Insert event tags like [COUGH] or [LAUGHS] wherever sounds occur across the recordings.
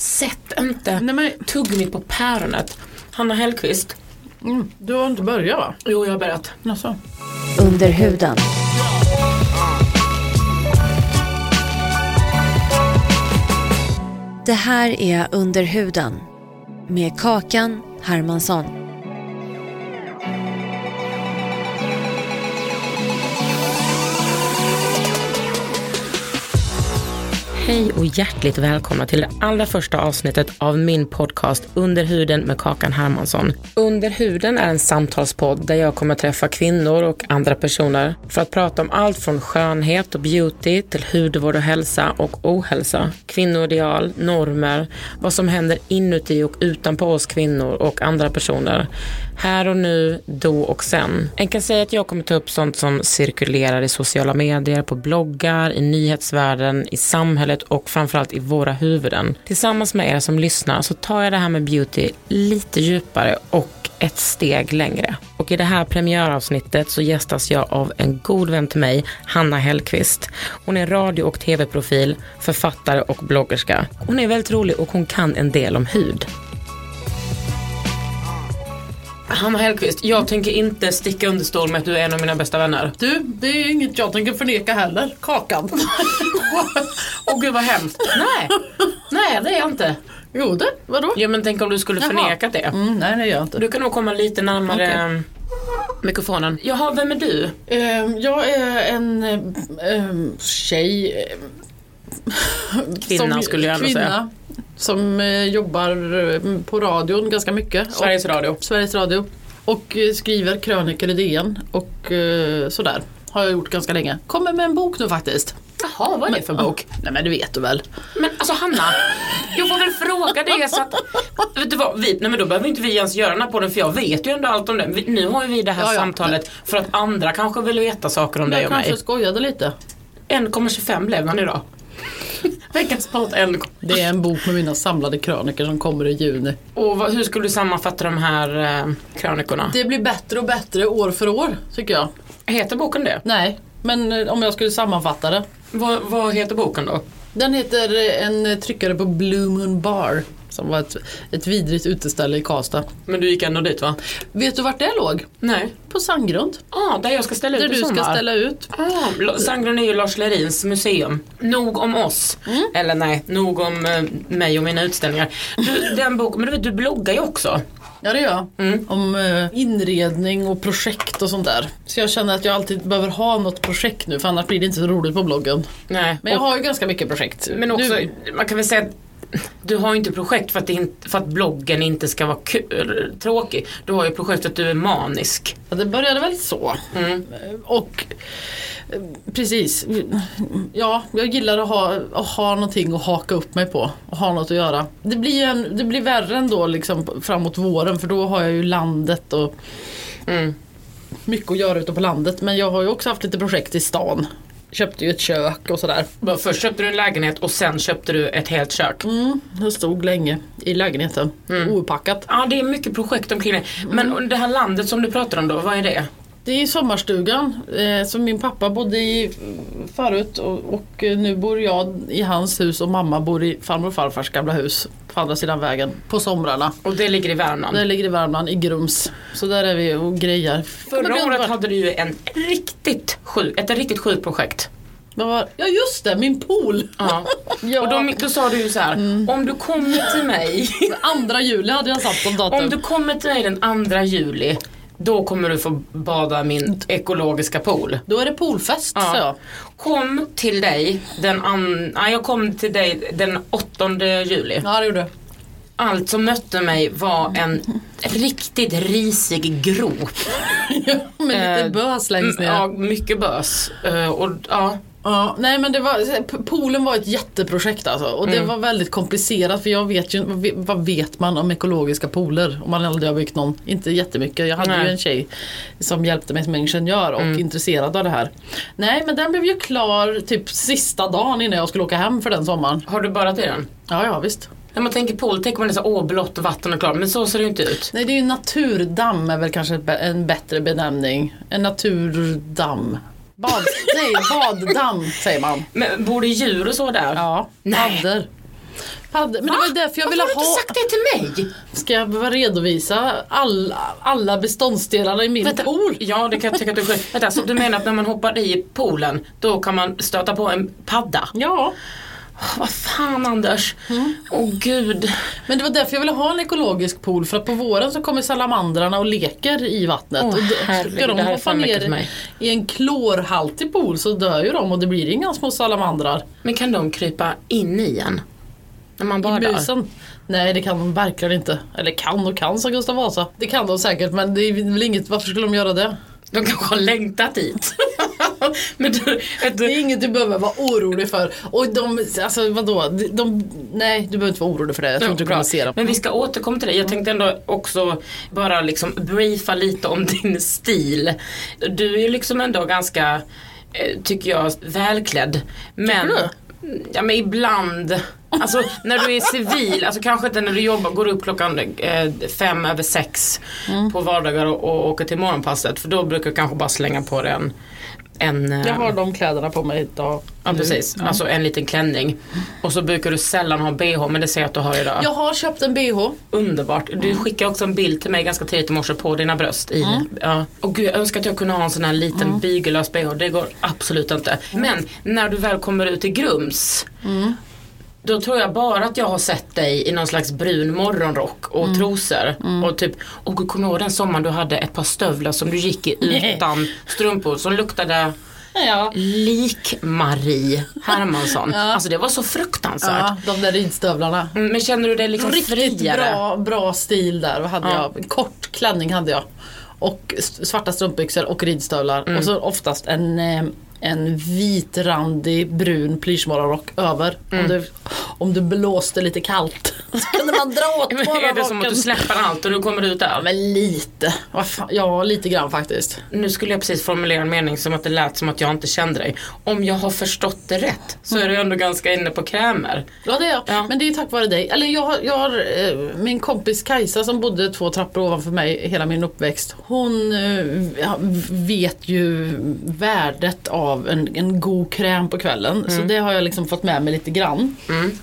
Sätt inte Nej, men, tuggummi på päronet. Hanna Hellquist. mm, du har inte börjat va? Jo, jag har börjat. Alltså. Under huden. Det här är Under huden med Kakan Hermansson. Hej och hjärtligt välkomna till det allra första avsnittet av min podcast Under huden med Kakan Hermansson. Under huden är en samtalspodd där jag kommer träffa kvinnor och andra personer för att prata om allt från skönhet och beauty till hudvård och hälsa och ohälsa. Kvinnoideal, normer, vad som händer inuti och utanpå oss kvinnor och andra personer. Här och nu, då och sen. En kan säga att jag kommer ta upp sånt som cirkulerar i sociala medier, på bloggar, i nyhetsvärlden, i samhället och framförallt i våra huvuden. Tillsammans med er som lyssnar så tar jag det här med beauty lite djupare och ett steg längre. Och i det här premiäravsnittet så gästas jag av en god vän till mig, Hanna Hellqvist. Hon är radio och tv-profil, författare och bloggerska. Hon är väldigt rolig och hon kan en del om hud. Hanna Hellqvist, jag tänker inte sticka under stol med att du är en av mina bästa vänner. Du, det är inget jag tänker förneka heller. Kakan. [LAUGHS] Åh gud vad hemskt. Nej, nej det är jag inte. jo det, vadå? Ja men tänk om du skulle Jaha. förneka det. Mm, nej det gör jag inte. Du kan nog komma lite närmare Okej. eh, mikrofonen. Jaha, vem är du? Ehm, jag är en um, tjej. Kvinna skulle jag ändå kvinna, säga. Som eh, jobbar eh, på radion ganska mycket. Sveriges och, Radio. Sveriges Radio. Och eh, skriver krönikor i DN och sådär. Har jag gjort ganska länge. Kommer med en bok nu faktiskt. Jaha, vad är det för bok? Nej men det vet du väl. Men alltså Hanna, jag får väl fråga dig så att... Vet du vad, vi, nej men då behöver inte vi ens göra den här podden för jag vet ju ändå allt om det. Vi, nu har ju vi det här Ja, ja. samtalet för att andra kanske vill veta saker om dig Jag och mig. kanske skojade lite. 1,25 blev den idag. [LAUGHS] Veckans podd 1. Det är en bok med mina samlade krönikor som kommer i juni. Och vad, hur skulle du sammanfatta de här eh, krönikorna? Det blir bättre och bättre år för år tycker jag. Heter boken det? Nej, men eh, om jag skulle sammanfatta det. Vad, vad heter boken då? Den heter eh, En tryckare på Blue Moon Bar. Som var ett, ett vidrigt uteställe i Karlstad. Men du gick ändå dit va? Vet du vart det låg? Nej. På Sandgrund. Ah, där jag ska ställa ut Där du ska ställa ut. Ah, Sandgrund är ju Lars Lerins museum. Nog om oss. Mm. Eller nej, nog om eh, mig och mina utställningar. Du, [LAUGHS] den boken, men du vet du bloggar ju också. Ja det gör jag. Mm. Om eh, inredning och projekt och sånt där. Så jag känner att jag alltid behöver ha något projekt nu för annars blir det inte så roligt på bloggen. Nej. Men jag och, har ju ganska mycket projekt. men också, Nu, man kan väl säga att du har ju inte projekt för att, inte, för att bloggen inte ska vara kul, tråkig. Du har ju projekt för att du är manisk. ja, det började väl så. Mm. Och eh, precis, ja jag gillar att ha, att ha någonting att haka upp mig på och ha något att göra. Det blir, en, det blir värre ändå liksom framåt våren för då har jag ju landet och Mm. mycket att göra ute på landet. Men jag har ju också haft lite projekt i stan. Köpte ju ett kök och sådär. Först köpte du en lägenhet och sen köpte du ett helt kök. Mm, det stod länge i lägenheten. Oupackat. Ja, det är mycket projekt omkring det. Men det här landet som du pratar om då, vad är det? Det är sommarstugan eh, som min pappa bodde i förut och, och eh, nu bor jag i hans hus och mamma bor i farmor och farfars gamla hus på andra sidan vägen på somrarna. Och det ligger i Värmland. Det ligger i Värmland, i Grums. Så där är vi och grejar. Förra året hade du ju en riktigt sjuk, ett riktigt sjukt projekt. Var- Ja just det, min pool. Ja. [LAUGHS] Ja. Och då, då sa du ju så här, om du kommer till mig, [LAUGHS] Andra juli hade jag satt som datum. om du kommer till mig den 2 juli, då kommer du få bada min ekologiska pool. Då är det poolfest Ja. jag. Kom till dig den an, nej, jag kom till dig den 8 juli. Ja det gjorde du. Allt som mötte mig var en riktigt risig grop. [LAUGHS] Med lite Eh, bös längst ner. Ja, mycket bös. Eh, och, ja, Ja, nej men det var, poolen var ett jätteprojekt alltså och Mm. det var väldigt komplicerat för jag vet ju, vad vet- man om ekologiska pooler om man aldrig har byggt någon? Inte jättemycket. Jag hade Nej. ju en tjej som hjälpte mig som ingenjör och Mm. intresserad av det här. Nej men den blev ju klar typ sista dagen innan jag skulle åka hem för den sommaren. har du badat i den? Ja, ja visst. När man tänker pool tänker man det så åh blått vatten och klart, men så ser det ju inte ut. Nej det är ju naturdamm är väl kanske en bättre benämning. En naturdamm. Bad, nej, baddamm säger man. Men bor det djur och så där? Ja, Nej. paddor. Paddor. Men det var därför jag Varför ville har du ha... inte sagt det till mig? Ska jag behöva redovisa alla, alla beståndsdelarna i min Vänta. pool? Ja, det kan jag tycka att du. Vänta, så du menar att när man hoppar i poolen, då kan man stöta på en padda? Ja, vad fan Anders? Åh gud. men det var därför jag ville ha en ekologisk pool för att på våren så kommer salamandrarna och leker i vattnet. Åh, och då- herregud, ska de hoppa ner i en klorhaltig pool så dör ju de och det blir inga små salamandrar. Men kan de krypa in i en? När man I badar? busen. Nej det kan de verkligen inte. Eller kan och kan sa Gustav Vasa. Det kan de säkert men det är väl inget, varför skulle de göra det? De kanske har längtat dit. [LAUGHS] Men du, Det du, är inget du behöver vara orolig för. Och de, alltså vadå? De, de, nej du behöver inte vara orolig för det. Jag tror inte du kommer se dem. Men vi ska återkomma till det. Jag tänkte ändå också bara liksom briefa lite om [LAUGHS] din stil. Du är ju liksom ändå ganska, eh, tycker jag, välklädd. Men, Tycker Ja men ibland. Alltså när du är civil, alltså kanske inte när du jobbar, går upp klockan eh, fem över sex Mm. på vardagar och, och åker till morgonpasset. För då brukar jag kanske bara slänga på dig en, eh, Jag har de kläderna på mig idag. Ja precis, alltså en liten klänning. Och så brukar du sällan ha bh men det ser jag att du har idag. Jag har köpt en bh. Underbart. Du skickade också en bild till mig ganska tidigt i morse på dina bröst. I, ja. Och gud jag önskar att jag kunde ha en sån här liten bygellös bh. Det går absolut inte. Men när du väl kommer ut i Grums. Då tror jag bara att jag har sett dig i någon slags brun morgonrock och trosor. Och typ, och gud kommer du ihåg den sommaren du hade ett par stövlar som du gick i utan strumpor som luktade Ja. lik-Marie Hermansson. Alltså det var så fruktansvärt. ja, de där ridstövlarna. Mm, Men känner du dig liksom Riktigt friare? bra, bra stil där. Hade Ja. jag? Kort klänning hade jag. Och svarta strumpbyxor och ridstövlar. Mm. Och så oftast en, eh, en vitrandig brun plyschmorgonrock över. Mm. Om, det, om det blåste lite kallt. [LAUGHS] Så kunde man dra åt [LAUGHS] Men är det som att du släpper allt och du kommer ut där? Men lite. Ja, lite grann faktiskt. Nu skulle jag precis formulera en mening som att det lät som att jag inte kände dig. Om jag har förstått det rätt så är du ändå ganska inne på krämer. Ja det är jag. Ja. Men det är tack vare dig. Eller jag jag har eh, min kompis Kajsa som bodde två trappor ovanför mig hela min uppväxt. Hon eh, ja, vet ju värdet av en, en god kräm på kvällen. Så det har jag liksom fått med mig lite grann.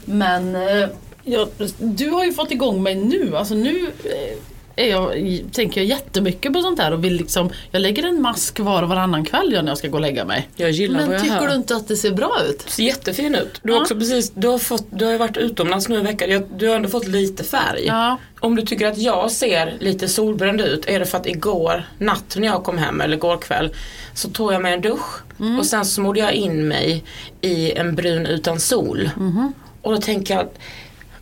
Men eh, jag, du har ju fått igång mig nu. Alltså nu eh, är jag, tänker jag jättemycket på sånt här och vill liksom, jag lägger en mask var och varannan kväll när jag ska gå och lägga mig. Jag gillar vad Men jag tycker hör. du inte att det ser bra ut? ser jättefin ut. Du har Ja. också precis, du har, fått, du har ju varit utomlands nu en vecka. Du har ändå fått lite färg. Ja. Om du tycker att jag ser lite solbränd ut är det för att igår natt när jag kom hem eller igår kväll så tog jag mig en dusch Mm. och sen smorde jag in mig i en brun utan sol. Och då tänker jag,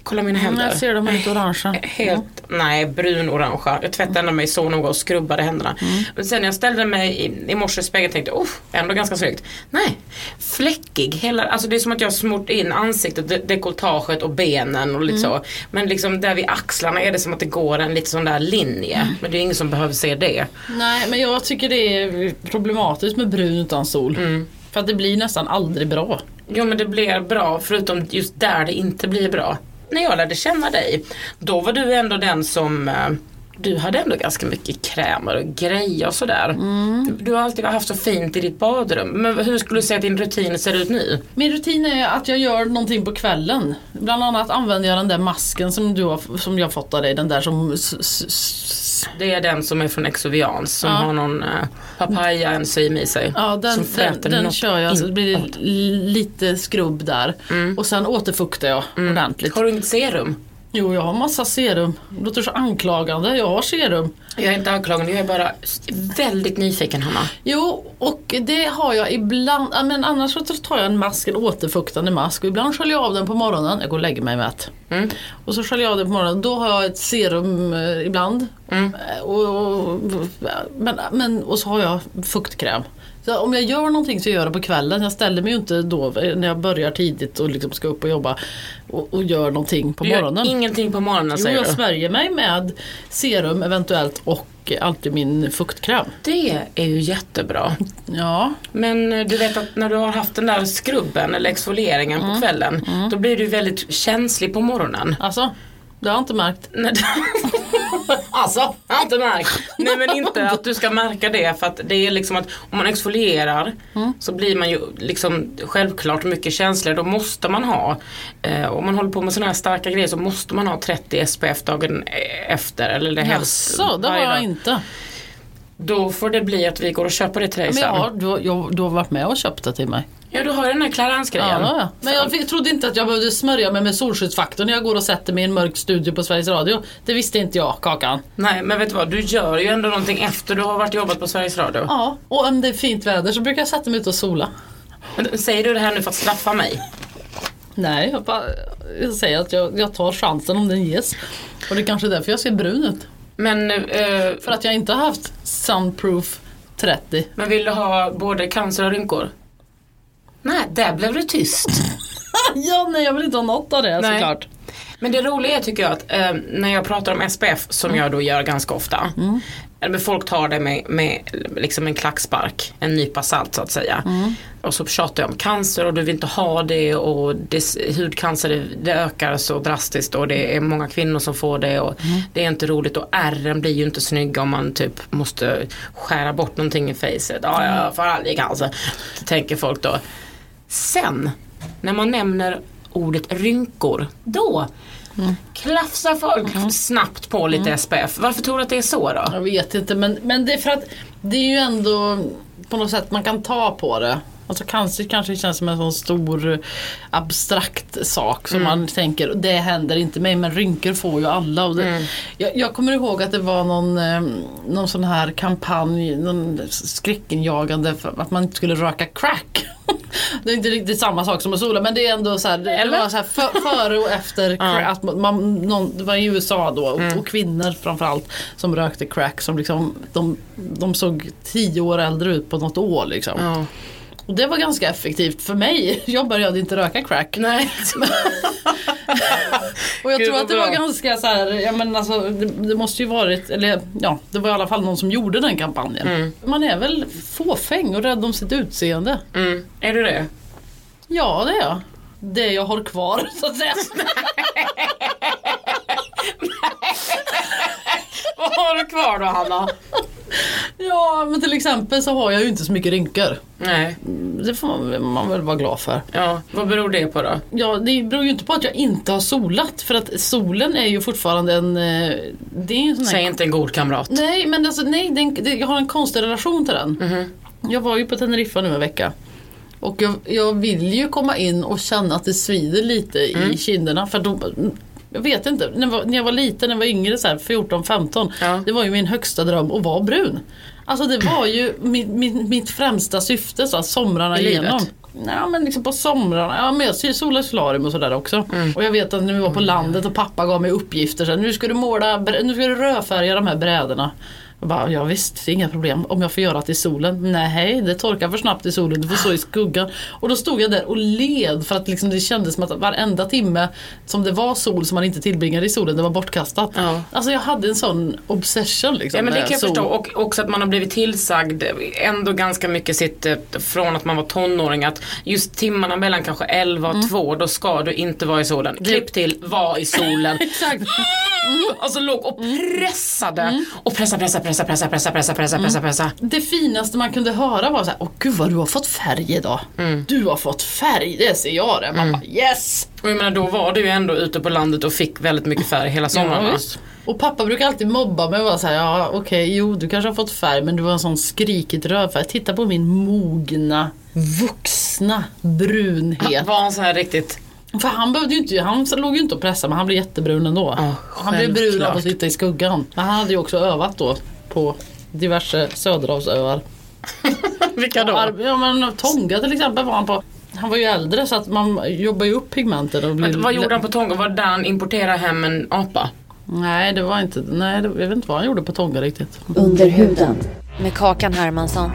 kolla mina händer. Mm, Jag ser dem är lite orangea. Helt, nej brun-orangea. Jag tvättade ändå mig så noga och skrubbade händerna. Mm. Men sen när jag ställde mig i, i morse i spegeln tänkte jag, oh, ändå ganska snyggt. Nej, fläckig. Hela, alltså det är som att jag har smort in ansiktet, de- dekolletaget och benen och lite Mm. så. Men liksom där vid axlarna är det som att det går en lite sån där linje. Mm. Men det är ingen som behöver se det. Nej men jag tycker det är problematiskt med brun utan sol. Mm. För att det blir nästan aldrig bra. Jo men det blir bra förutom just där det inte blir bra. När jag lärde känna dig, då var du ändå den som eh, du hade ändå ganska mycket krämer och grejer och sådär. Mm. Du har alltid haft så fint i ditt badrum. Men hur skulle du säga att din rutin ser ut nu? Min rutin är att jag gör någonting på kvällen. Bland annat använder jag den där masken som, du har, som jag fått av dig. Den där som... Det är den som är från Exovians som Ja. har någon uh, papaya-enzym i sig. Ja, den, som den, den kör jag. Så det blir lite skrubb där. Och sen återfuktar jag ordentligt. Har du inget serum? Jo, jag har massa serum. Det låter så anklagande. Jag har serum. Jag är inte anklagande, jag är bara väldigt nyfiken Hanna. Jo, och det har jag ibland. Men annars så tar jag en mask, en återfuktande mask. Och ibland sköljer jag av den på morgonen. Jag går och lägger mig mätt. Mm. Och så sköljer jag av den på morgonen. Då har jag ett serum eh, ibland. Mm. Eh, Och, och, men, men, och så har jag fuktkräm. Så om jag gör någonting så gör jag det på kvällen. Jag ställer mig ju inte då eh, när jag börjar tidigt och liksom ska upp och jobba och, och gör någonting på Du gör morgonen. ingenting på morgonen Jo, säger jag du? smörjer mig med serum eventuellt och alltid min fuktkräm. Det är ju jättebra. Ja, Men eh, du vet att när du har haft den där skrubben eller exfolieringen Mm. på kvällen då blir du väldigt känslig på morgonen. alltså. Det har jag inte märkt. Nej, [LAUGHS] alltså, jag har inte märkt. Nej men inte att du ska märka det för att det är liksom att om man exfolierar Mm. så blir man ju liksom självklart mycket känsligare. Då måste man ha, eh, om man håller på med sådana här starka grejer så måste man ha 30 SPF dagen eh, efter. Eller det helst Jaså, det har jag dag. inte. Då får det bli att vi går och köper det till dig Men sen. jag har, du, har- jag, du har varit med och köpt det till mig. Ja du har ju den här Ja, har jag. Men jag fick- trodde inte att jag behövde smörja mig med solskyddsfaktor när jag går och sätter mig i en mörk studio på Sveriges Radio. Det visste inte jag, Kakan. Nej men vet du vad, du gör ju ändå någonting efter du har varit jobbat på Sveriges Radio. Ja, och om det är fint väder så brukar jag sätta mig ute och sola. Men Säger du det här nu för att straffa mig? Nej, jag, bara, jag säger att jag, jag tar chansen om den ges. Och det är kanske är därför jag ser brun ut. Men, eh, För att jag inte har haft Sunproof 30. men vill du ha både cancer och rynkor? Nej, där blev det tyst. [LAUGHS] ja, nej jag vill inte ha något av det Nej. såklart. Men det roliga är tycker jag att eh, när jag pratar om SPF som jag då gör ganska ofta. Eller men folk tar det med, med liksom en klackspark, en nypa salt så att säga. Och så tjatar jag om cancer och du vill inte ha det och det, hudcancer det, det ökar så drastiskt och det är många kvinnor som får det och det är inte roligt och ärren blir ju inte snygga om man typ måste skära bort någonting i facet. Ja, jag får aldrig cancer. Tänker folk då. Sen när man nämner ordet rynkor, då klafsar folk snabbt på lite SPF. Varför tror du att det är så då? Jag vet inte men, men det är för att det är ju ändå på något sätt man kan ta på det. Alltså cancer kanske känns som en sån stor abstrakt sak som man tänker det händer inte mig men rynkor får ju alla. Och det, jag, jag kommer ihåg att det var någon, eh, någon sån här kampanj, någon skräckinjagande för att man inte skulle röka crack. [LAUGHS] Det är inte riktigt samma sak som att sola men det är ändå så här, det var så här för, före och efter [LAUGHS] crack. Att man, någon, det var i USA då och, och kvinnor framförallt som rökte crack som liksom de, de såg tio år äldre ut på något år liksom. Och det var ganska effektivt för mig. [LAUGHS] Jag började inte röka crack. Nej. [LAUGHS] Och jag Gud, tror att det var bra. ganska så här, ja men alltså det, det måste ju varit, eller ja det var i alla fall någon som gjorde den kampanjen. Man är väl fåfäng och rädd om sitt utseende. Mm. Är du det? Ja det är jag. Det jag har kvar [LAUGHS] så att säga. Vad har du kvar då Hanna? Ja men till exempel så har jag ju inte så mycket rynkor. Nej. Det får man, man väl vara glad för. Ja, vad beror det på då? Ja, det beror ju inte på att jag inte har solat för att solen är ju fortfarande en... eh, Det är en sån här... Säg inte en god kamrat. Nej, men alltså, nej, den, det, jag har en konstig relation till den. Jag var ju på Teneriffa nu en vecka. Och jag, jag vill ju komma in och känna att det svider lite i kinderna. För då, jag vet inte, när jag var, liten, när jag var yngre, så här, 14-15. Ja. Det var ju min högsta dröm att vara brun. Alltså det var ju [CLEARS THROAT] mitt, mitt, mitt främsta syfte så att somrarna I livet? igenom. Ja men liksom på somrarna, ja men jag ser solar solarium och sådär också. Och jag vet att när vi var på landet och pappa gav mig uppgifter så här, nu ska du måla, nu ska du rödfärga de här brädorna. Jag bara, ja visst, inga problem. Om jag får göra det i solen? Nej, det torkar för snabbt i solen. Du får stå i skuggan. Och då stod jag där och led för att liksom det kändes som att varenda timme som det var sol som man inte tillbringade i solen, det var bortkastat. Ja. Alltså jag hade en sån obsession liksom. Ja men det kan jag sol. förstå och också att man har blivit tillsagd ändå ganska mycket sitt eh, från att man var tonåring att just timmarna mellan kanske 11 och 2 då ska du inte vara i solen. Klipp till var i solen. [LAUGHS] Exakt. Alltså låg och pressade och pressa, pressa, pressa, pressa, pressa, pressa, pressa, pressa, pressa. Det finaste man kunde höra var så här, åh gud vad du har fått färg idag. Mm. Du har fått färg, det ser jag det. Man bara yes! Och jag menar då var du ju ändå ute på landet och fick väldigt mycket färg hela sommaren. Ja, va? visst. Och pappa brukar alltid mobba mig och vara så här, ja okej, jo du kanske har fått färg men du har en sån skrikigt rödfärg. Titta på min mogna, vuxna brunhet. Var han så här riktigt För han behövde ju inte, han låg ju inte och pressade men han blev jättebrun ändå. Ja, han blev brun av självklart. att sitta i skuggan. Men han hade ju också övat då på diverse söderhavsöar. [LAUGHS] Vilka då? Ja men Tonga till exempel var han på. Han var ju äldre så att man jobbar ju upp pigmenten. Och blir Men vad gjorde han på Tonga? Var det där han importerade hem en apa? Nej det var inte, nej det, jag vet inte vad han gjorde på Tonga riktigt. Under huden med Kakan Hermansson.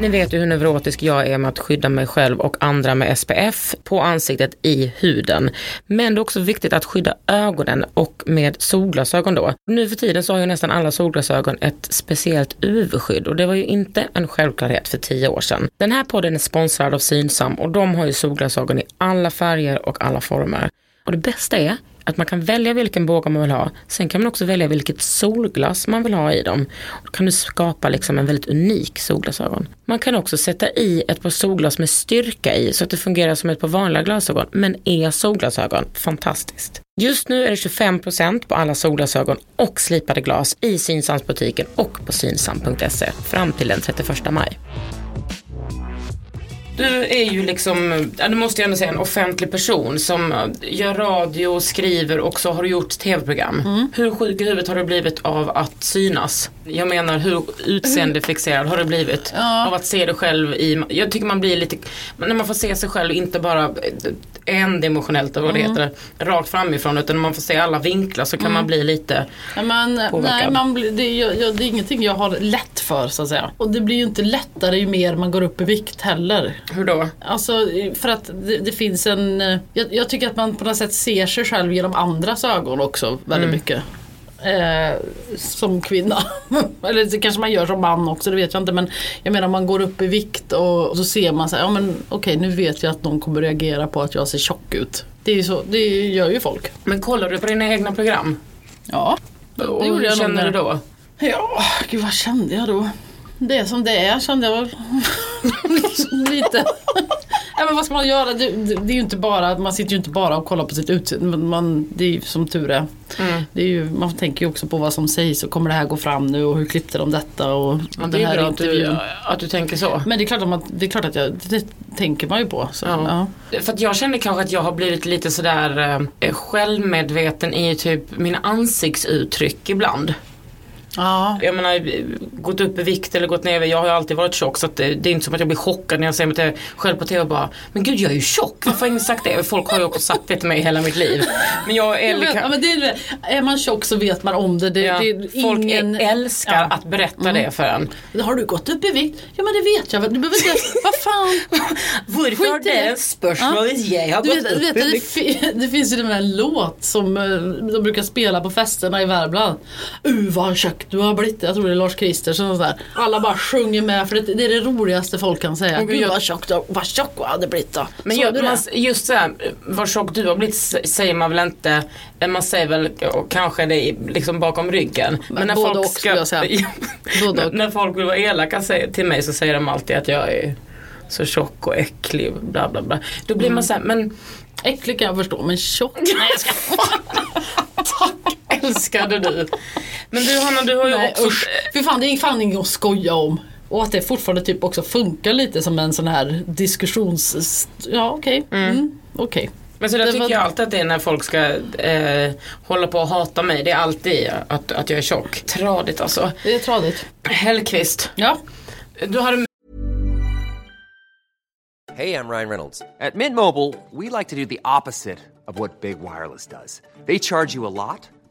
Ni vet ju hur neurotisk jag är med att skydda mig själv och andra med SPF på ansiktet i huden. Men det är också viktigt att skydda ögonen och med solglasögon då. Nu för tiden så har ju nästan alla solglasögon ett speciellt UV-skydd och det var ju inte en självklarhet för tio år sedan. Den här podden är sponsrad av Synsam och de har ju solglasögon i alla färger och alla former. Och det bästa är att man kan välja vilken båge man vill ha. Sen kan man också välja vilket solglas man vill ha i dem. Då kan du skapa liksom en väldigt unik solglasögon. Man kan också sätta i ett par solglas med styrka i så att det fungerar som ett par vanliga glasögon men är solglasögon. Fantastiskt. Just nu är det 25% på alla solglasögon och slipade glas i Synsamsbutiken och på synsam.se fram till den 31 maj. Du är ju liksom, ja, du måste ju ändå säga en offentlig person som gör radio, skriver och så har du gjort tv-program. Mm. Hur sjuk i huvudet har du blivit av att synas? Jag menar hur utseendefixerad har du blivit Ja. av att se dig själv i, jag tycker man blir lite, när man får se sig själv inte bara endimensionellt eller vad det Mm. heter, rakt framifrån utan man får se alla vinklar så kan man bli lite, Ja, Men, Påverkad. nej, man blir, det, är, ju- ja, det är ingenting jag har lätt för så att säga. Och det blir ju inte lättare ju mer man går upp i vikt heller. hur då? Alltså för att det, det finns en... eh, Jag, jag tycker att man på något sätt ser sig själv genom andras ögon också väldigt mycket. Eh, som kvinna. [LAUGHS] Eller det kanske man gör som man också, det vet jag inte. Men jag menar man går upp i vikt och, och så ser man så här, ja men okej nu vet jag att någon kommer reagera på att jag ser tjock ut. Det, är ju så, det gör ju folk. Men kollar du på dina egna program? Ja, det, Och det gjorde hur jag nog känner du då? Ja, gud vad kände jag då? Det är som det är kände jag väl. [LAUGHS] Lite. Ja, men vad ska man göra? Det, det, det är ju inte bara, man sitter ju inte bara och kollar på sitt utseende. Man, det är ju som tur är. Mm. Det är ju, man tänker ju också på vad som sägs och kommer det här gå fram nu och hur klippte de detta och Ja, det är här bra att du, intervjun. att du tänker så. Men det är klart att, man, det, är klart att jag, det tänker man ju på. Så, Ja. ja. För att jag känner kanske att jag har blivit lite sådär eh, självmedveten i typ mina ansiktsuttryck ibland. Ja. Jag menar, gått upp i vikt eller gått ner, jag har ju alltid varit tjock så det, det är inte som att jag blir chockad när jag ser mig till, själv på tv och bara Men gud jag är ju tjock, varför har ingen sagt det? Folk har ju också sagt det till mig hela mitt liv. Men jag är Jag vet, ja, men det är, det. är man tjock så vet man om det. det, ja, det Folk ingen, älskar. Mm. att berätta det för en. Har du gått upp i vikt? Ja men det vet jag. Du behöver inte, vad fan. [LAUGHS] Varför i det. spörsmålet jag har Du vet, du vet, det, fi- [LAUGHS] det finns ju den här låt som eh, de brukar spela på festerna i Värmland. Uh vad tjock du har blivit. Jag tror det är Lars Kristersson och sådär. Alla bara sjunger med för det, det är det roligaste folk kan säga. Men Gud jag- vad tjock du vad tjock du hade blivit då. Men jag, man, just såhär, vad tjock du har blivit säger man väl inte, man säger väl kanske det liksom bakom ryggen. Men både och, skulle jag säga. [LAUGHS] När, när folk vill vara elaka till mig så säger de alltid att jag är så tjock och äcklig bla bla bla. Då blir Mm. man såhär, men Äcklig kan jag förstå men tjock? Nej jag ska [LAUGHS] tack älskade du. Men du Hanna du har ju Nej också usch. Fy fan det är fan inget att skoja om. Och att det fortfarande typ också funkar lite som en sån här diskussions... Ja okej. Mm. Okej. Men så där Det tycker var- jag alltid att det är när folk ska eh, hålla på och hata mig. Det är alltid att, att jag är tjock. Tradigt alltså. Det är tradigt. Hellqvist. Ja. Du hade Hey, I'm Ryan Reynolds. At Mint Mobile, we like to do the opposite of what Big Wireless does. They charge you a lot,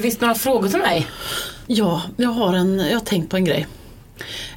Visst några frågor till mig? Ja, jag har, en, jag har tänkt på en grej.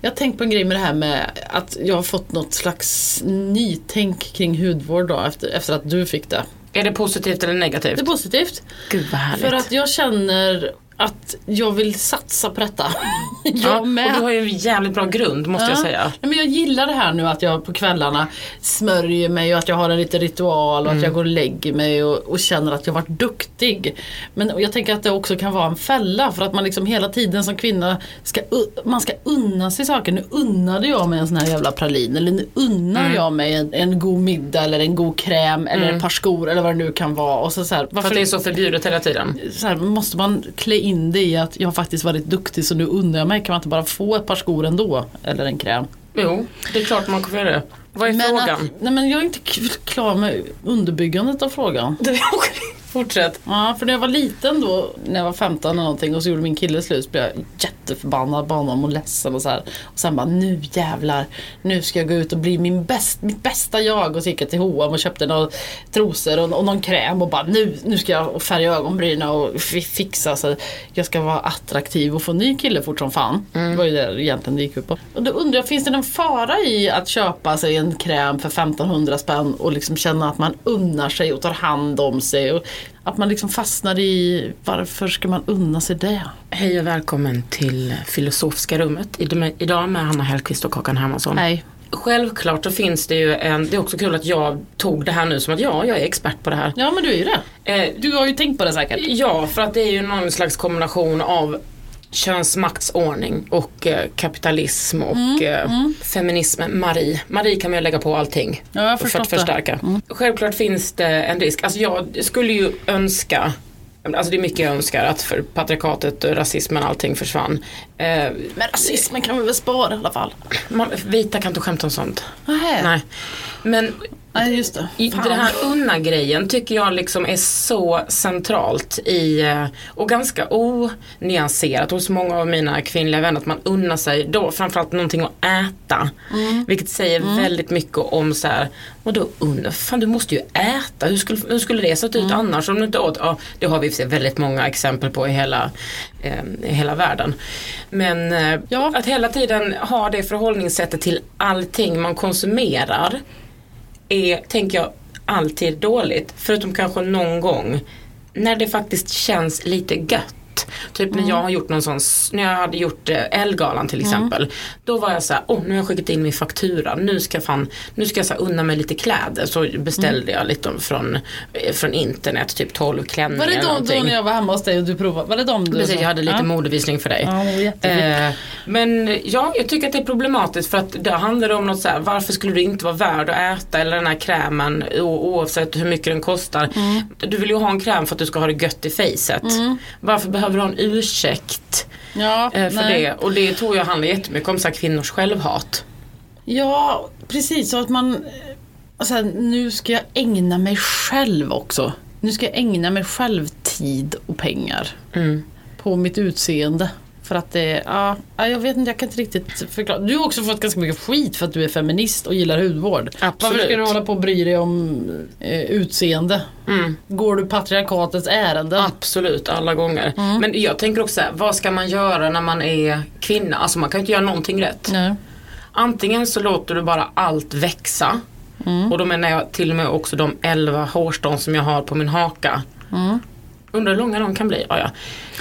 Jag har tänkt på en grej med det här med att jag har fått något slags nytänk kring hudvård då efter, efter att du fick det. Är det positivt eller negativt? Det är positivt. Gud vad härligt. För att jag känner att jag vill satsa på detta. [LAUGHS] jag ja, med. Och du har ju en jävligt bra grund måste jag säga. Nej, men jag gillar det här nu att jag på kvällarna smörjer mig och att jag har en liten ritual och att jag går och lägger mig och, och känner att jag varit duktig. Men jag tänker att det också kan vara en fälla för att man liksom hela tiden som kvinna ska, man ska unna sig saker. Nu unnade jag mig en sån här jävla pralin eller nu unnar jag mig en, en god middag eller en god kräm eller ett par skor eller vad det nu kan vara. Och så, så här, För att det är så förbjudet hela tiden. så här, måste man klä in det i att jag har faktiskt varit duktig så nu undrar jag mig, kan man inte bara få ett par skor ändå? Eller en kräm? Jo, det är klart man kommer göra det. Vad är frågan? Att, nej men jag är inte klar med underbyggandet av frågan. Fortsätt. Ja, för när jag var liten då, när jag var 15 eller någonting och så gjorde min kille slut så blev jag jätteförbannad på honom och ledsen och så här. Och sen bara, nu jävlar, nu ska jag gå ut och bli min bäst, mitt bästa jag. Och så gick jag till H&M och köpte några trosor och, och någon kräm och bara, nu, nu ska jag färga ögonbrynen och fi- fixa så jag ska vara attraktiv och få en ny kille fort som fan. Det var ju det egentligen det gick ut på. Och då undrar jag, finns det någon fara i att köpa sig en kräm för 1500 spänn och liksom känna att man unnar sig och tar hand om sig? Och att man liksom fastnar i varför ska man unna sig det? Hej och välkommen till Filosofiska rummet. Id- Idag med Hanna Hellquist och Kakan Hermansson. Nej. Självklart så finns det ju en, det är också kul att jag tog det här nu som att ja, jag är expert på det här. Ja men du är ju det. Eh, Du har ju tänkt på det säkert. Ja, för att det är ju någon slags kombination av könsmaktsordning och eh, kapitalism och Mm, eh, feminism. Marie. Marie kan man ju lägga på allting. Ja, för att förstärka. Självklart finns det en risk. Alltså jag skulle ju önska Alltså det är mycket jag önskar att för patriarkatet, rasismen, allting försvann. Eh, Men rasismen kan vi väl spara i alla fall? man, vita kan inte skämta om sånt. Nej. Nej. Men Nej just det. Fan. den här unna-grejen tycker jag liksom är så centralt i eh, och ganska onyanserat hos många av mina kvinnliga vänner att man unnar sig då framförallt någonting att äta. Mm. Vilket säger väldigt mycket om så här, vadå unna? Fan du måste ju äta, hur skulle, hur skulle det sett ut Mm. annars om du inte åt? Ja, det har vi i väldigt många exempel på i hela, eh, i hela världen. Men eh, Ja. att hela tiden ha det förhållningssättet till allting man konsumerar är, tänker jag, alltid dåligt. Förutom kanske någon gång när det faktiskt känns lite gött. Typ när jag har gjort någon sån, när jag hade gjort eh, Elgalan till exempel. Då var jag så här, åh nu har jag skickat in min faktura, nu ska, jag fan, nu ska jag så här, unna mig lite kläder. Så beställde jag lite från, eh, från internet, typ 12 klänningar Var det eller då, när jag var hemma hos dig och du provade? Var det de du Precis, jag hade lite ja. modevisning för dig. Ja. Eh, men ja, jag tycker att det är problematiskt för att det handlar om något så här, varför skulle du inte vara värd att äta eller den här krämen oavsett hur mycket den kostar. Mm. Du vill ju ha en kräm för att du ska ha det gött i fejset. Varför behöver ha en ursäkt Ja, eh, för nej. det? Och det tror jag handlar jättemycket om så här, kvinnors självhat. Ja, precis. Så att man... Alltså, nu ska jag ägna mig själv också. Nu ska jag ägna mig själv tid och pengar. Mm. På mitt utseende. För att det, ja, ja, jag vet inte, jag kan inte riktigt förklara. Du har också fått ganska mycket skit för att du är feminist och gillar hudvård. Absolut. Varför ska du hålla på och bry dig om eh, utseende? Går du patriarkatets ärenden? Absolut, alla gånger. Men jag tänker också så här, vad ska man göra när man är kvinna? Alltså man kan ju inte göra någonting rätt. Nej. Antingen så låter du bara allt växa. Och då menar jag till och med också de 11 hårstrån som jag har på min haka. Undrar hur långa de kan bli. Ja, ja.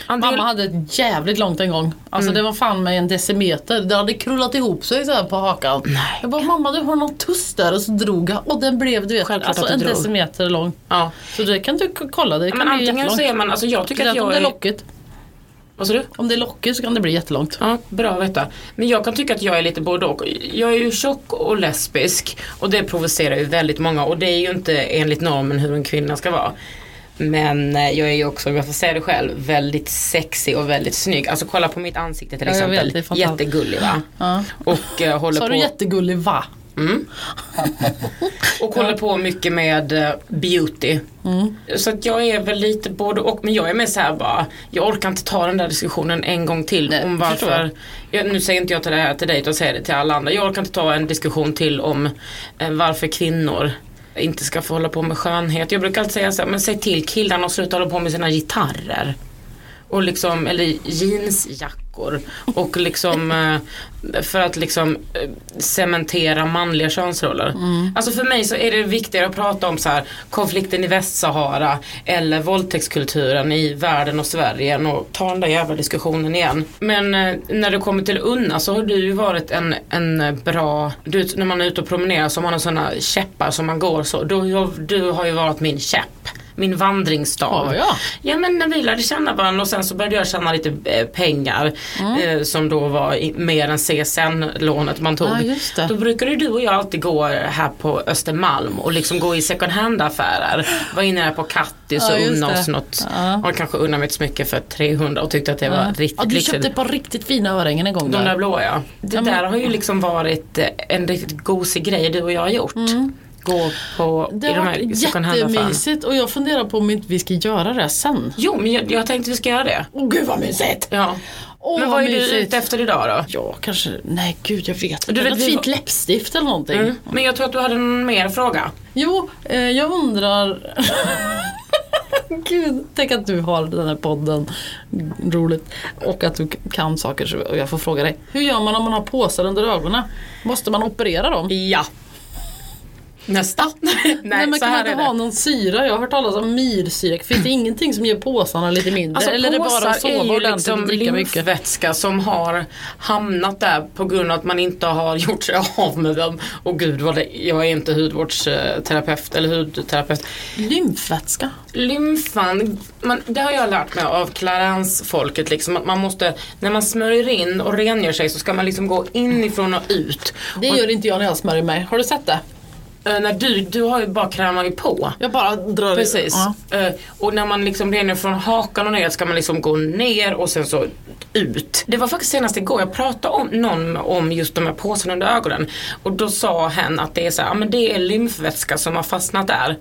Antingen, Mamma hade ett jävligt långt en gång. Alltså det var fan med en decimeter. Det hade krullat ihop sig så på hakan. Nej. Jag bara mamma du har någon tuss där och så drog jag och den blev du vet Självklart alltså en drog. decimeter lång. ja. Så det kan du kolla. Det kan Men bli antingen så är man, alltså jag tycker att Speciellt om jag det är lockigt. Vad sa du? Om det är lockigt så kan det bli jättelångt. Ja, bra att veta. Men jag kan tycka att jag är lite både och. Jag är ju tjock och lesbisk och det provocerar ju väldigt många och det är ju inte enligt normen hur en kvinna ska vara. Men eh, jag är ju också, om jag får säga det själv, väldigt sexig och väldigt snygg. Alltså kolla på mitt ansikte till exempel. vet. Jättegullig va? Ja. Och eh, håller Så på... du jättegullig va? Och håller på mycket med eh, beauty. Så att jag är väl lite både och. Men jag är med så här bara, jag orkar inte ta den där diskussionen en gång till. Nej, om varför, jag, nu säger inte jag till det här till dig utan säger det till alla andra. Jag orkar inte ta en diskussion till om eh, varför kvinnor inte ska få hålla på med skönhet. Jag brukar alltid säga så här, men säg till killarna att sluta hålla på med sina gitarrer. Och liksom, eller jeansjackor. Och liksom eh, för att liksom eh, cementera manliga könsroller. Alltså för mig så är det viktigare att prata om så här konflikten i Västsahara eller våldtäktskulturen i världen och Sverige än att ta den där jävla diskussionen igen. Men eh, när det kommer till Unna så har du ju varit en, en bra, du, när man är ute och promenerar så har man sådana käppar som man går så. Du, du har ju varit min käpp. Min vandringsstav. Ja, ja. Ja men när vi lärde känna varandra och sen så började jag tjäna lite eh, pengar eh, som då var mer än CSN-lånet man tog. Det. Då brukade du och jag alltid gå här på Östermalm och liksom gå i second hand affärer. Var inne där på Kattis och unna oss något. Ja. Och kanske unna mig ett smycke för 300 och tyckte att det var riktigt ja, du köpte ett par riktigt fina örhängen en gång De där där. blåa ja. Det Ja, men- där har ju liksom varit eh, en riktigt gosig grej du och jag har gjort. Gå på. Det i de här second hand-affärerna. och jag funderar på om inte vi ska göra det sen. Jo men jag, jag tänkte vi ska göra det. Åh gud vad mysigt! Ja. Åh, men vad är du mysigt. ute efter idag då? Ja, kanske, nej gud jag vet inte. Du vet, Något vi fint läppstift eller någonting. Mm. Men jag tror att du hade någon mer fråga. Jo, eh, jag undrar [LAUGHS] Gud, tänk att du har den här podden. Roligt. Och att du kan saker så och jag får fråga dig. Hur gör man om man har påsar under ögonen? Måste man operera dem? Ja. Nästa. [LAUGHS] Nej, Nej, men så kan man inte ha det. någon syra? Jag har hört talas om myrsyra. Finns det ingenting som gör påsarna lite mindre? Alltså Eller är det bara att sova ordentligt liksom och dricka mycket? lymfvätska som har hamnat där på grund av att man inte har [LAUGHS] gjort sig av med dem. Och gud vad det, jag är inte hudvårdsterapeut eller hudterapeut. Lymfvätska? Lymfan, man, det har jag lärt mig av Clarence-folket liksom att man måste, när man smörjer in och rengör sig så ska man liksom gå inifrån och ut. Det gör inte jag när jag smörjer mig. Har du sett det? Eh, när du, du har ju bara krämar ju på. Jag bara drar Precis. Eh, och när man liksom rengör från hakan och ner ska man liksom gå ner och sen så ut. Det var faktiskt senast igår jag pratade om någon om just de här påsarna under ögonen. Och då sa hen att det är så här, men det är lymfvätska som har fastnat där.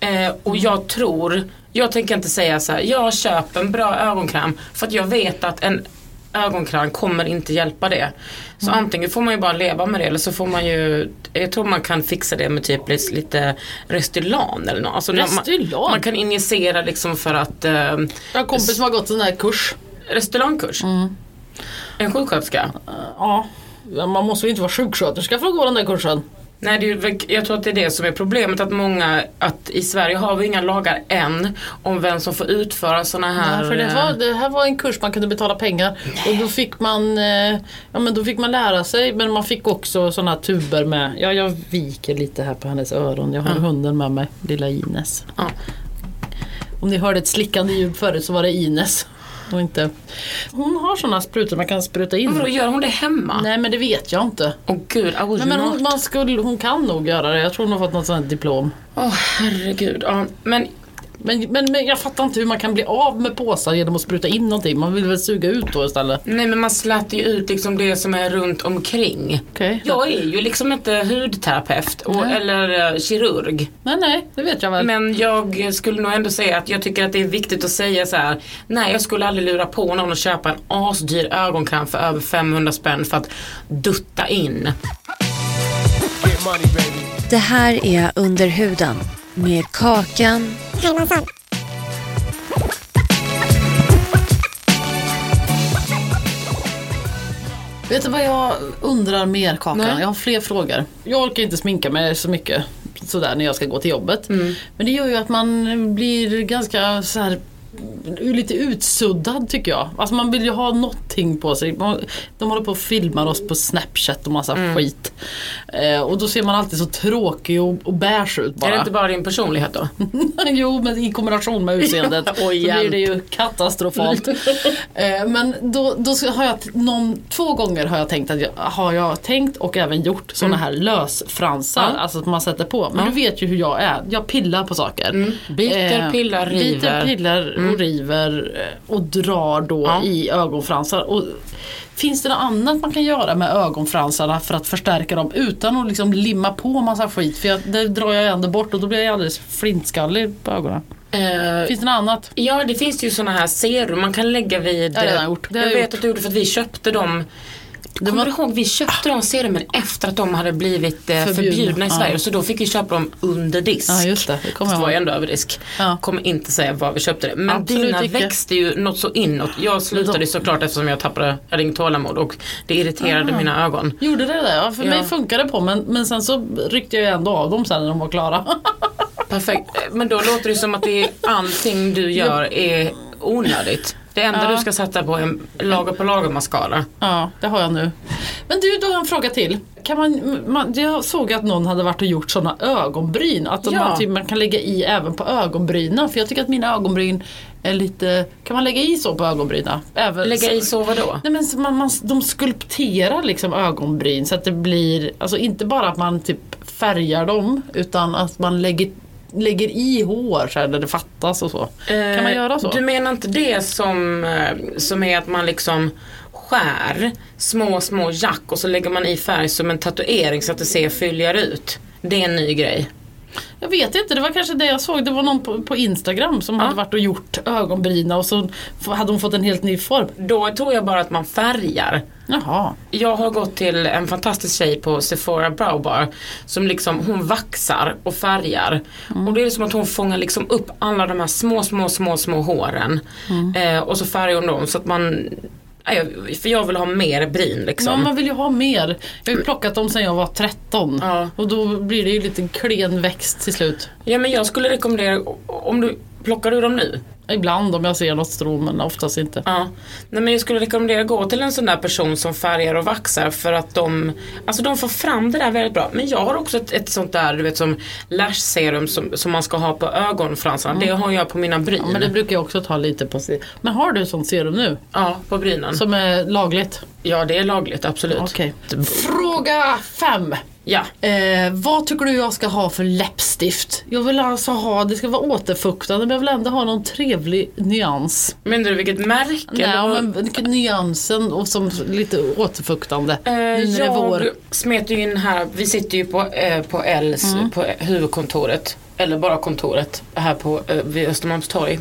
Eh, och jag tror, jag tänker inte säga så här, jag köper en bra ögonkräm för att jag vet att en ögonkräm kommer inte hjälpa det. Så antingen får man ju bara leva med det eller så får man ju, jag tror man kan fixa det med typ lite, Restylan eller något. Alltså Restylan? Man, man kan injicera liksom för att, eh, Jag har en kompis som har gått en sån här kurs. Restylankurs. En sjuksköterska. Ja. Man måste ju inte vara sjuksköterska för att gå den där kursen. Nej, det är, jag tror att det är det som är problemet att många, att i Sverige har vi inga lagar än om vem som får utföra sådana här Ja, för det, var, det här var en kurs man kunde betala pengar och då fick man eh, Ja men då fick man lära sig men man fick också sådana tuber med Ja jag viker lite här på hennes öron. Jag har hunden med mig, lilla Ines. Ja. Om ni hörde ett slickande ljud förut så var det Ines. Och inte. Hon har sådana sprutor man kan spruta in. Men vadå, gör hon det hemma? Nej men det vet jag inte. Åh gud, I Nej, men hon, man skulle, hon kan nog göra det. Jag tror hon har fått något sånt diplom. Åh herregud. Ja, men Men, men, men jag fattar inte hur man kan bli av med påsar genom att spruta in någonting. Man vill väl suga ut då istället? Nej men man slätar ju ut liksom det som är runt omkring. Okej. Jag är ju liksom inte hudterapeut och, eller eh, kirurg. Nej, nej, det vet jag väl. Men jag skulle nog ändå säga att jag tycker att det är viktigt att säga så här. Nej jag skulle aldrig lura på någon att köpa en asdyr ögonkräm för över 500 spänn för att dutta in. Det här är Under huden med Kakan Vet du vad jag undrar mer Kakan? Nej. Jag har fler frågor. Jag orkar inte sminka mig så mycket sådär när jag ska gå till jobbet. Mm. Men det gör ju att man blir ganska så här lite utsuddad tycker jag. Alltså man vill ju ha någonting på sig. De håller på och filmar oss på Snapchat och massa Mm. skit. Eh, och då ser man alltid så tråkig och, och beige ut bara. Är det inte bara din personlighet då? [LAUGHS] jo, men i kombination med utseendet [LAUGHS] så blir det ju katastrofalt. eh, men då, då har jag någon, två gånger har jag tänkt att jag, har jag tänkt och även gjort sådana här lösfransar. Mm. Alltså att man sätter på. Men du vet ju hur jag är. Jag pillar på saker. Mm. Biter, pillar, river. Mm. Biter, pillar och river eh, och drar då Ja. i ögonfransar. Och, Finns det något annat man kan göra med ögonfransarna för att förstärka dem utan att liksom limma på massa skit? För jag, det drar jag ändå bort och då blir jag alldeles flintskallig på ögonen. Eh, Finns det något annat? Ja det finns ju såna här serum man kan lägga vid. Det har jag gjort. Jag jag vet gjort. att du gjorde för att vi köpte dem. Du kommer var- du ihåg vi köpte de serumen efter att de hade blivit eh, Förbjudna, förbjudna, i ja. Sverige. Så då fick vi köpa dem under disk. Ja, just det. Det kommer Fast jag var ju ändå över disk. Ja. Kommer inte säga var vi köpte det. Men Absolut dina icke. växte ju något så inåt. Jag slutade såklart eftersom jag tappade, jag hade tålamod och det irriterade Ah. mina ögon. Gjorde det det? Ja, för Ja. mig funkar det på men, men sen så ryckte jag ändå av dem sen när de var klara. Perfekt. Men då låter det som att det är, allting du gör är onödigt. Det enda Ja. du ska sätta på är lager på lager mascara. ja, det har jag nu. Men du, då har jag en fråga till. Kan man, man, jag såg att någon hade varit och gjort sådana ögonbryn. Att Ja. man, typ, man kan lägga i även på ögonbrynen. För jag tycker att mina ögonbryn är lite... Kan man lägga i så på ögonbrynen? Även, Lägga i så vadå? Nej men man, man, de skulpterar liksom ögonbryn så att det blir, alltså inte bara att man typ färgar dem utan att man lägger, lägger i hår så här där det fattas och så. kan man göra så? Eh, Du menar inte det som, eh, som är att man liksom skär små, små jack och så lägger man i färg som en tatuering så att det ser fylligare ut. Det är en ny grej. Jag vet inte, det var kanske det jag såg. Det var någon på, på Instagram som hade varit och gjort ögonbryna och så hade hon fått en helt ny form. Då tror jag bara att man färgar. Jaha. Jag har gått till en fantastisk tjej på Sephora Brow Bar som liksom hon vaxar och färgar. Och det är som att hon fångar liksom upp alla de här små, små, små, små håren. Eh, och så färgar hon dem så att man för jag vill ha mer bryn Ja, liksom. man vill ju ha mer. Jag har ju plockat dem sedan jag var 13. Ja. Och då blir det ju lite klen växt till slut. Ja men jag skulle rekommendera, om du, plockar du dem nu? Ibland om jag ser något strå men oftast inte. Ja. Nej men jag skulle rekommendera att gå till en sån där person som färgar och vaxar för att de, alltså de får fram det där väldigt bra. Men jag har också ett, ett sånt där, du vet som lash serum som, som man ska ha på ögonfransarna. Det har jag på mina bryn. Ja, men det brukar jag också ta lite på. Men har du sånt serum nu? Ja, på brynen. Som är lagligt? Ja det är lagligt, absolut. Okej. Fråga fem. Ja. Eh, vad tycker du jag ska ha för läppstift? Jag vill alltså ha, det ska vara återfuktande men jag vill ändå ha någon trevlig nyans. Menar du vilket märke? Nej, eller? men nyansen och som lite återfuktande. Eh, jag smet ju in här, vi sitter ju på, eh, på Els, Mm. på huvudkontoret. Eller bara kontoret här på, eh, vid Östermalmstorg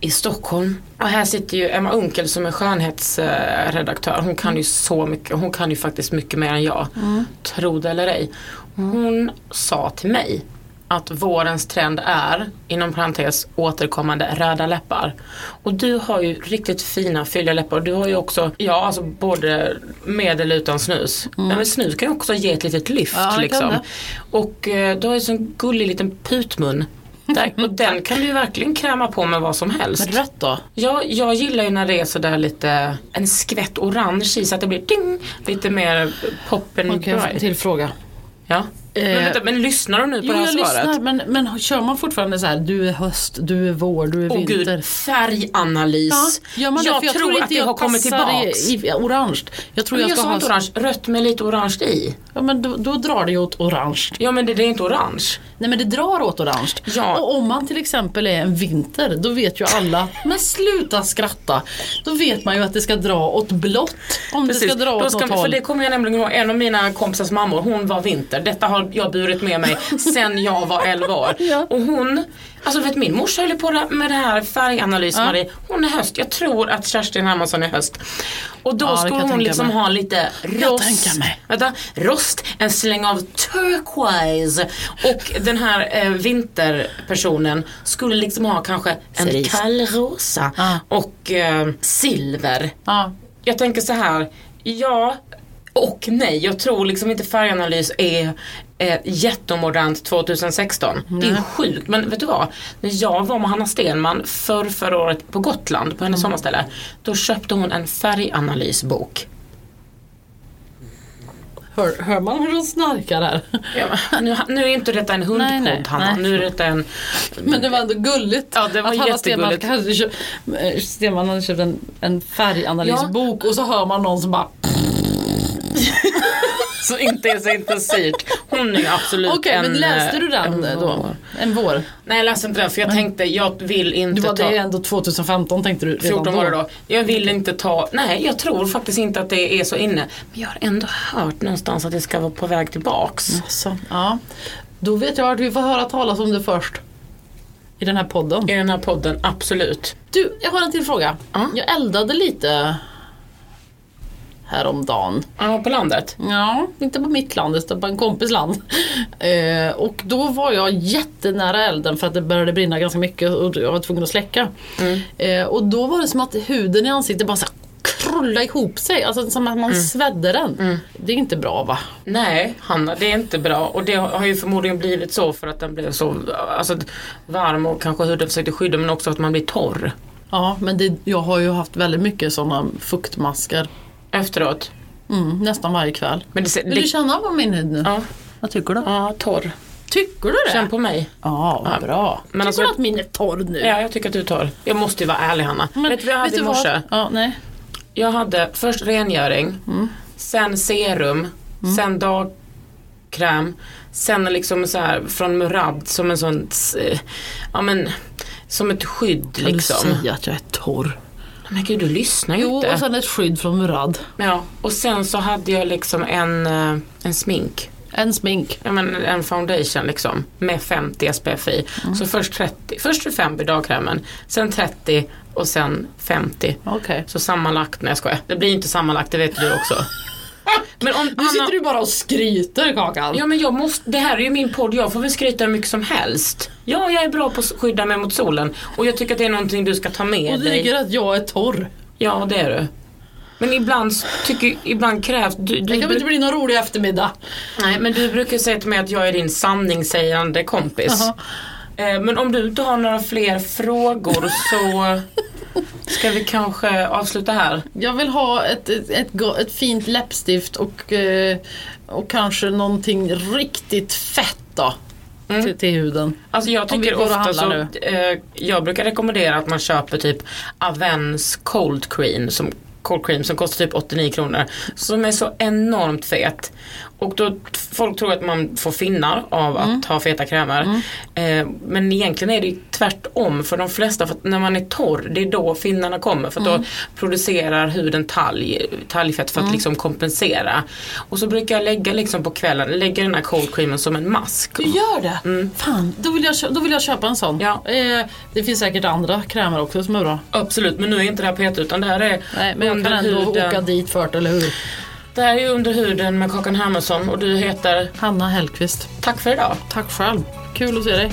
i Stockholm. Och här sitter ju Emma Unkel som är skönhetsredaktör. Hon kan ju så mycket, hon kan ju faktiskt mycket mer än jag. Mm. Tro det eller ej. Hon sa till mig att vårens trend är, inom parentes, återkommande röda läppar. Och du har ju riktigt fina fylliga läppar. Du har ju också, ja alltså både med eller utan snus. Ja, men snus kan ju också ge ett litet lyft Mm. Ja, liksom. Och eh, du har ju en sån gullig liten putmun. Där, [LAUGHS] och den kan du ju verkligen kräma på med vad som helst. Men rött då? Ja, jag gillar ju när det är sådär lite en skvätt orange i så att det blir ding, lite mer pop and Okej, dry. till fråga. Ja. Men, vänta, men lyssnar du nu på Jo, det här jag svaret? lyssnar, men, men kör man fortfarande så här, du är höst, du är vår, du är Åh vinter? gud, färganalys. Ja, gör man det? jag jag tror, tror inte att det jag har kommit tillbaks. i, i orange. Jag tror Men jag jag ska ha... orange, rött med lite orange i. Ja, men då, då drar det åt orange. Ja men det, det är inte orange. Nej men det drar åt orange. Ja. Och om man till exempel är en vinter, då vet ju alla, men sluta skratta. Då vet man ju att det ska dra åt blått. Om det ska dra Då åt ska, något för håll. det kommer jag nämligen ihåg, en av mina kompisars mammor, hon var vinter. Detta har jag burit med mig sen jag var 11 år. [LAUGHS] Ja. Och hon, alltså vet min morsa höll på med det här färganalys Ja. Marie. Hon är höst, jag tror att Kerstin Hermansson är höst. Och då Ja, skulle hon liksom mig. ha lite rost. Vänta, rost, en släng av turquoise. Och den här eh, vinterpersonen skulle liksom ha kanske en Cerise. kallrosa Ja. och eh, silver. Ja. Jag tänker så här, ja och nej. Jag tror liksom inte färganalys är eh, jättemodernt 2016. Det är sjukt. Men vet du vad? När jag var med Hanna Stenman för förra året på Gotland på hennes sommarställe. Då köpte hon en färganalysbok. Hör, hör man hur de snarkar här? Ja, nu, nu är inte detta en hundpodd Nej, nej, Hanna. nej. Nu är detta en... Men det var ändå gulligt. Ja, det var att Hanna Stenman hade köpt, eh, Stenman hade köpt en, en färganalysbok och så hör man någon som bara Så inte är så intensivt. Hon är ju absolut Okej en... men läste du den en då? vår. En vår? Nej jag läste inte den för jag tänkte jag vill inte Du var ta... det ändå 2015 tänkte du redan 14 var det då. Jag vill inte ta, nej jag tror faktiskt inte att det är så inne. Men jag har ändå hört någonstans att det ska vara på väg tillbaks. Så, ja. Då vet jag att vi får höra talas om det först. I den här podden. I den här podden, absolut. Du, jag har en till fråga. Ja. Jag eldade lite häromdagen. Ja, på landet. Ja, inte på mitt land, utan på en kompis land. [LAUGHS] Eh, och då var jag jättenära elden för att det började brinna ganska mycket och jag var tvungen att släcka. Eh, och då var det som att huden i ansiktet bara så här krullade ihop sig, alltså som att man svedde den. Det är inte bra va? Nej, Hanna, det är inte bra. Och det har ju förmodligen blivit så för att den blev så alltså, varm och kanske huden försökte skydda men också att man blir torr Ja, men det, jag har ju haft väldigt mycket sådana fuktmasker. Efteråt. Mm, nästan varje kväll. Men det, Vill det, du känna på min hud nu? ja, Vad tycker du? ja, torr. Tycker du det? Känn på mig. Ja, vad bra. Men tycker alltså- du att min är torr nu? Ja, jag tycker att du är torr. Jag måste ju vara ärlig Hanna. Men vet du vad jag hade i morse? Ja, nej. Jag hade först rengöring, Mm. sen serum, sen dagkräm, sen liksom så här från Murad som en sån, eh, ja men som ett skydd Kan liksom. du säga att jag är torr? Men gud du lyssnar ju Jo, inte. och sen ett skydd från Murad. Ja, och sen så hade jag liksom en, eh, en smink. En smink. Ja, men en foundation liksom med 50 SPF i. Mm. Så först 30, först 25 i dagkrämen, sen 30 och sen 50. Okej. Så sammanlagt, nej jag skojar. Det blir inte sammanlagt, det vet du också. Men om Nu sitter du bara och skryter Kakan. Ja men jag måste, det här är ju min podd, jag får väl skryta hur mycket som helst. Ja, jag är bra på att skydda mig mot solen och jag tycker att det är någonting du ska ta med och du dig. tycker att jag är torr. Ja, det är du. Men ibland tycker, ibland krävs, du, du, Det kan inte bli någon rolig eftermiddag. nej men du brukar säga till mig att jag är din sanningssägande kompis. Jaha. Eh, men om du inte har några fler frågor så ska vi kanske avsluta här. Jag vill ha ett, ett, ett, ett fint läppstift och, eh, och kanske någonting riktigt fett då. Till, till huden. Alltså jag tycker ofta så, eh, jag brukar rekommendera att man köper typ Avens Cold Cream som Cold Cream som kostar typ 89 kronor. Som är så enormt fet. Och då, folk tror att man får finnar av att Mm. ha feta krämer. Eh, men egentligen är det tvärtom för de flesta. För när man är torr, det är då finnarna kommer. För att Mm. då producerar huden talg, talgfett för att liksom kompensera. Och så brukar jag lägga liksom på kvällen, lägga den här cold creamen som en mask. Du gör det? Fan, då vill, jag, då vill jag köpa en sån. Ja. Eh, det finns säkert andra krämer också som är bra. Absolut, men nu är inte det här PT utan det här är Nej, men under kan ändå huden. åka dit för det, eller hur? Det här är under huden med Kakan Hermansson och du heter Hanna Hellqvist. Tack för idag. Tack själv. Kul att se dig.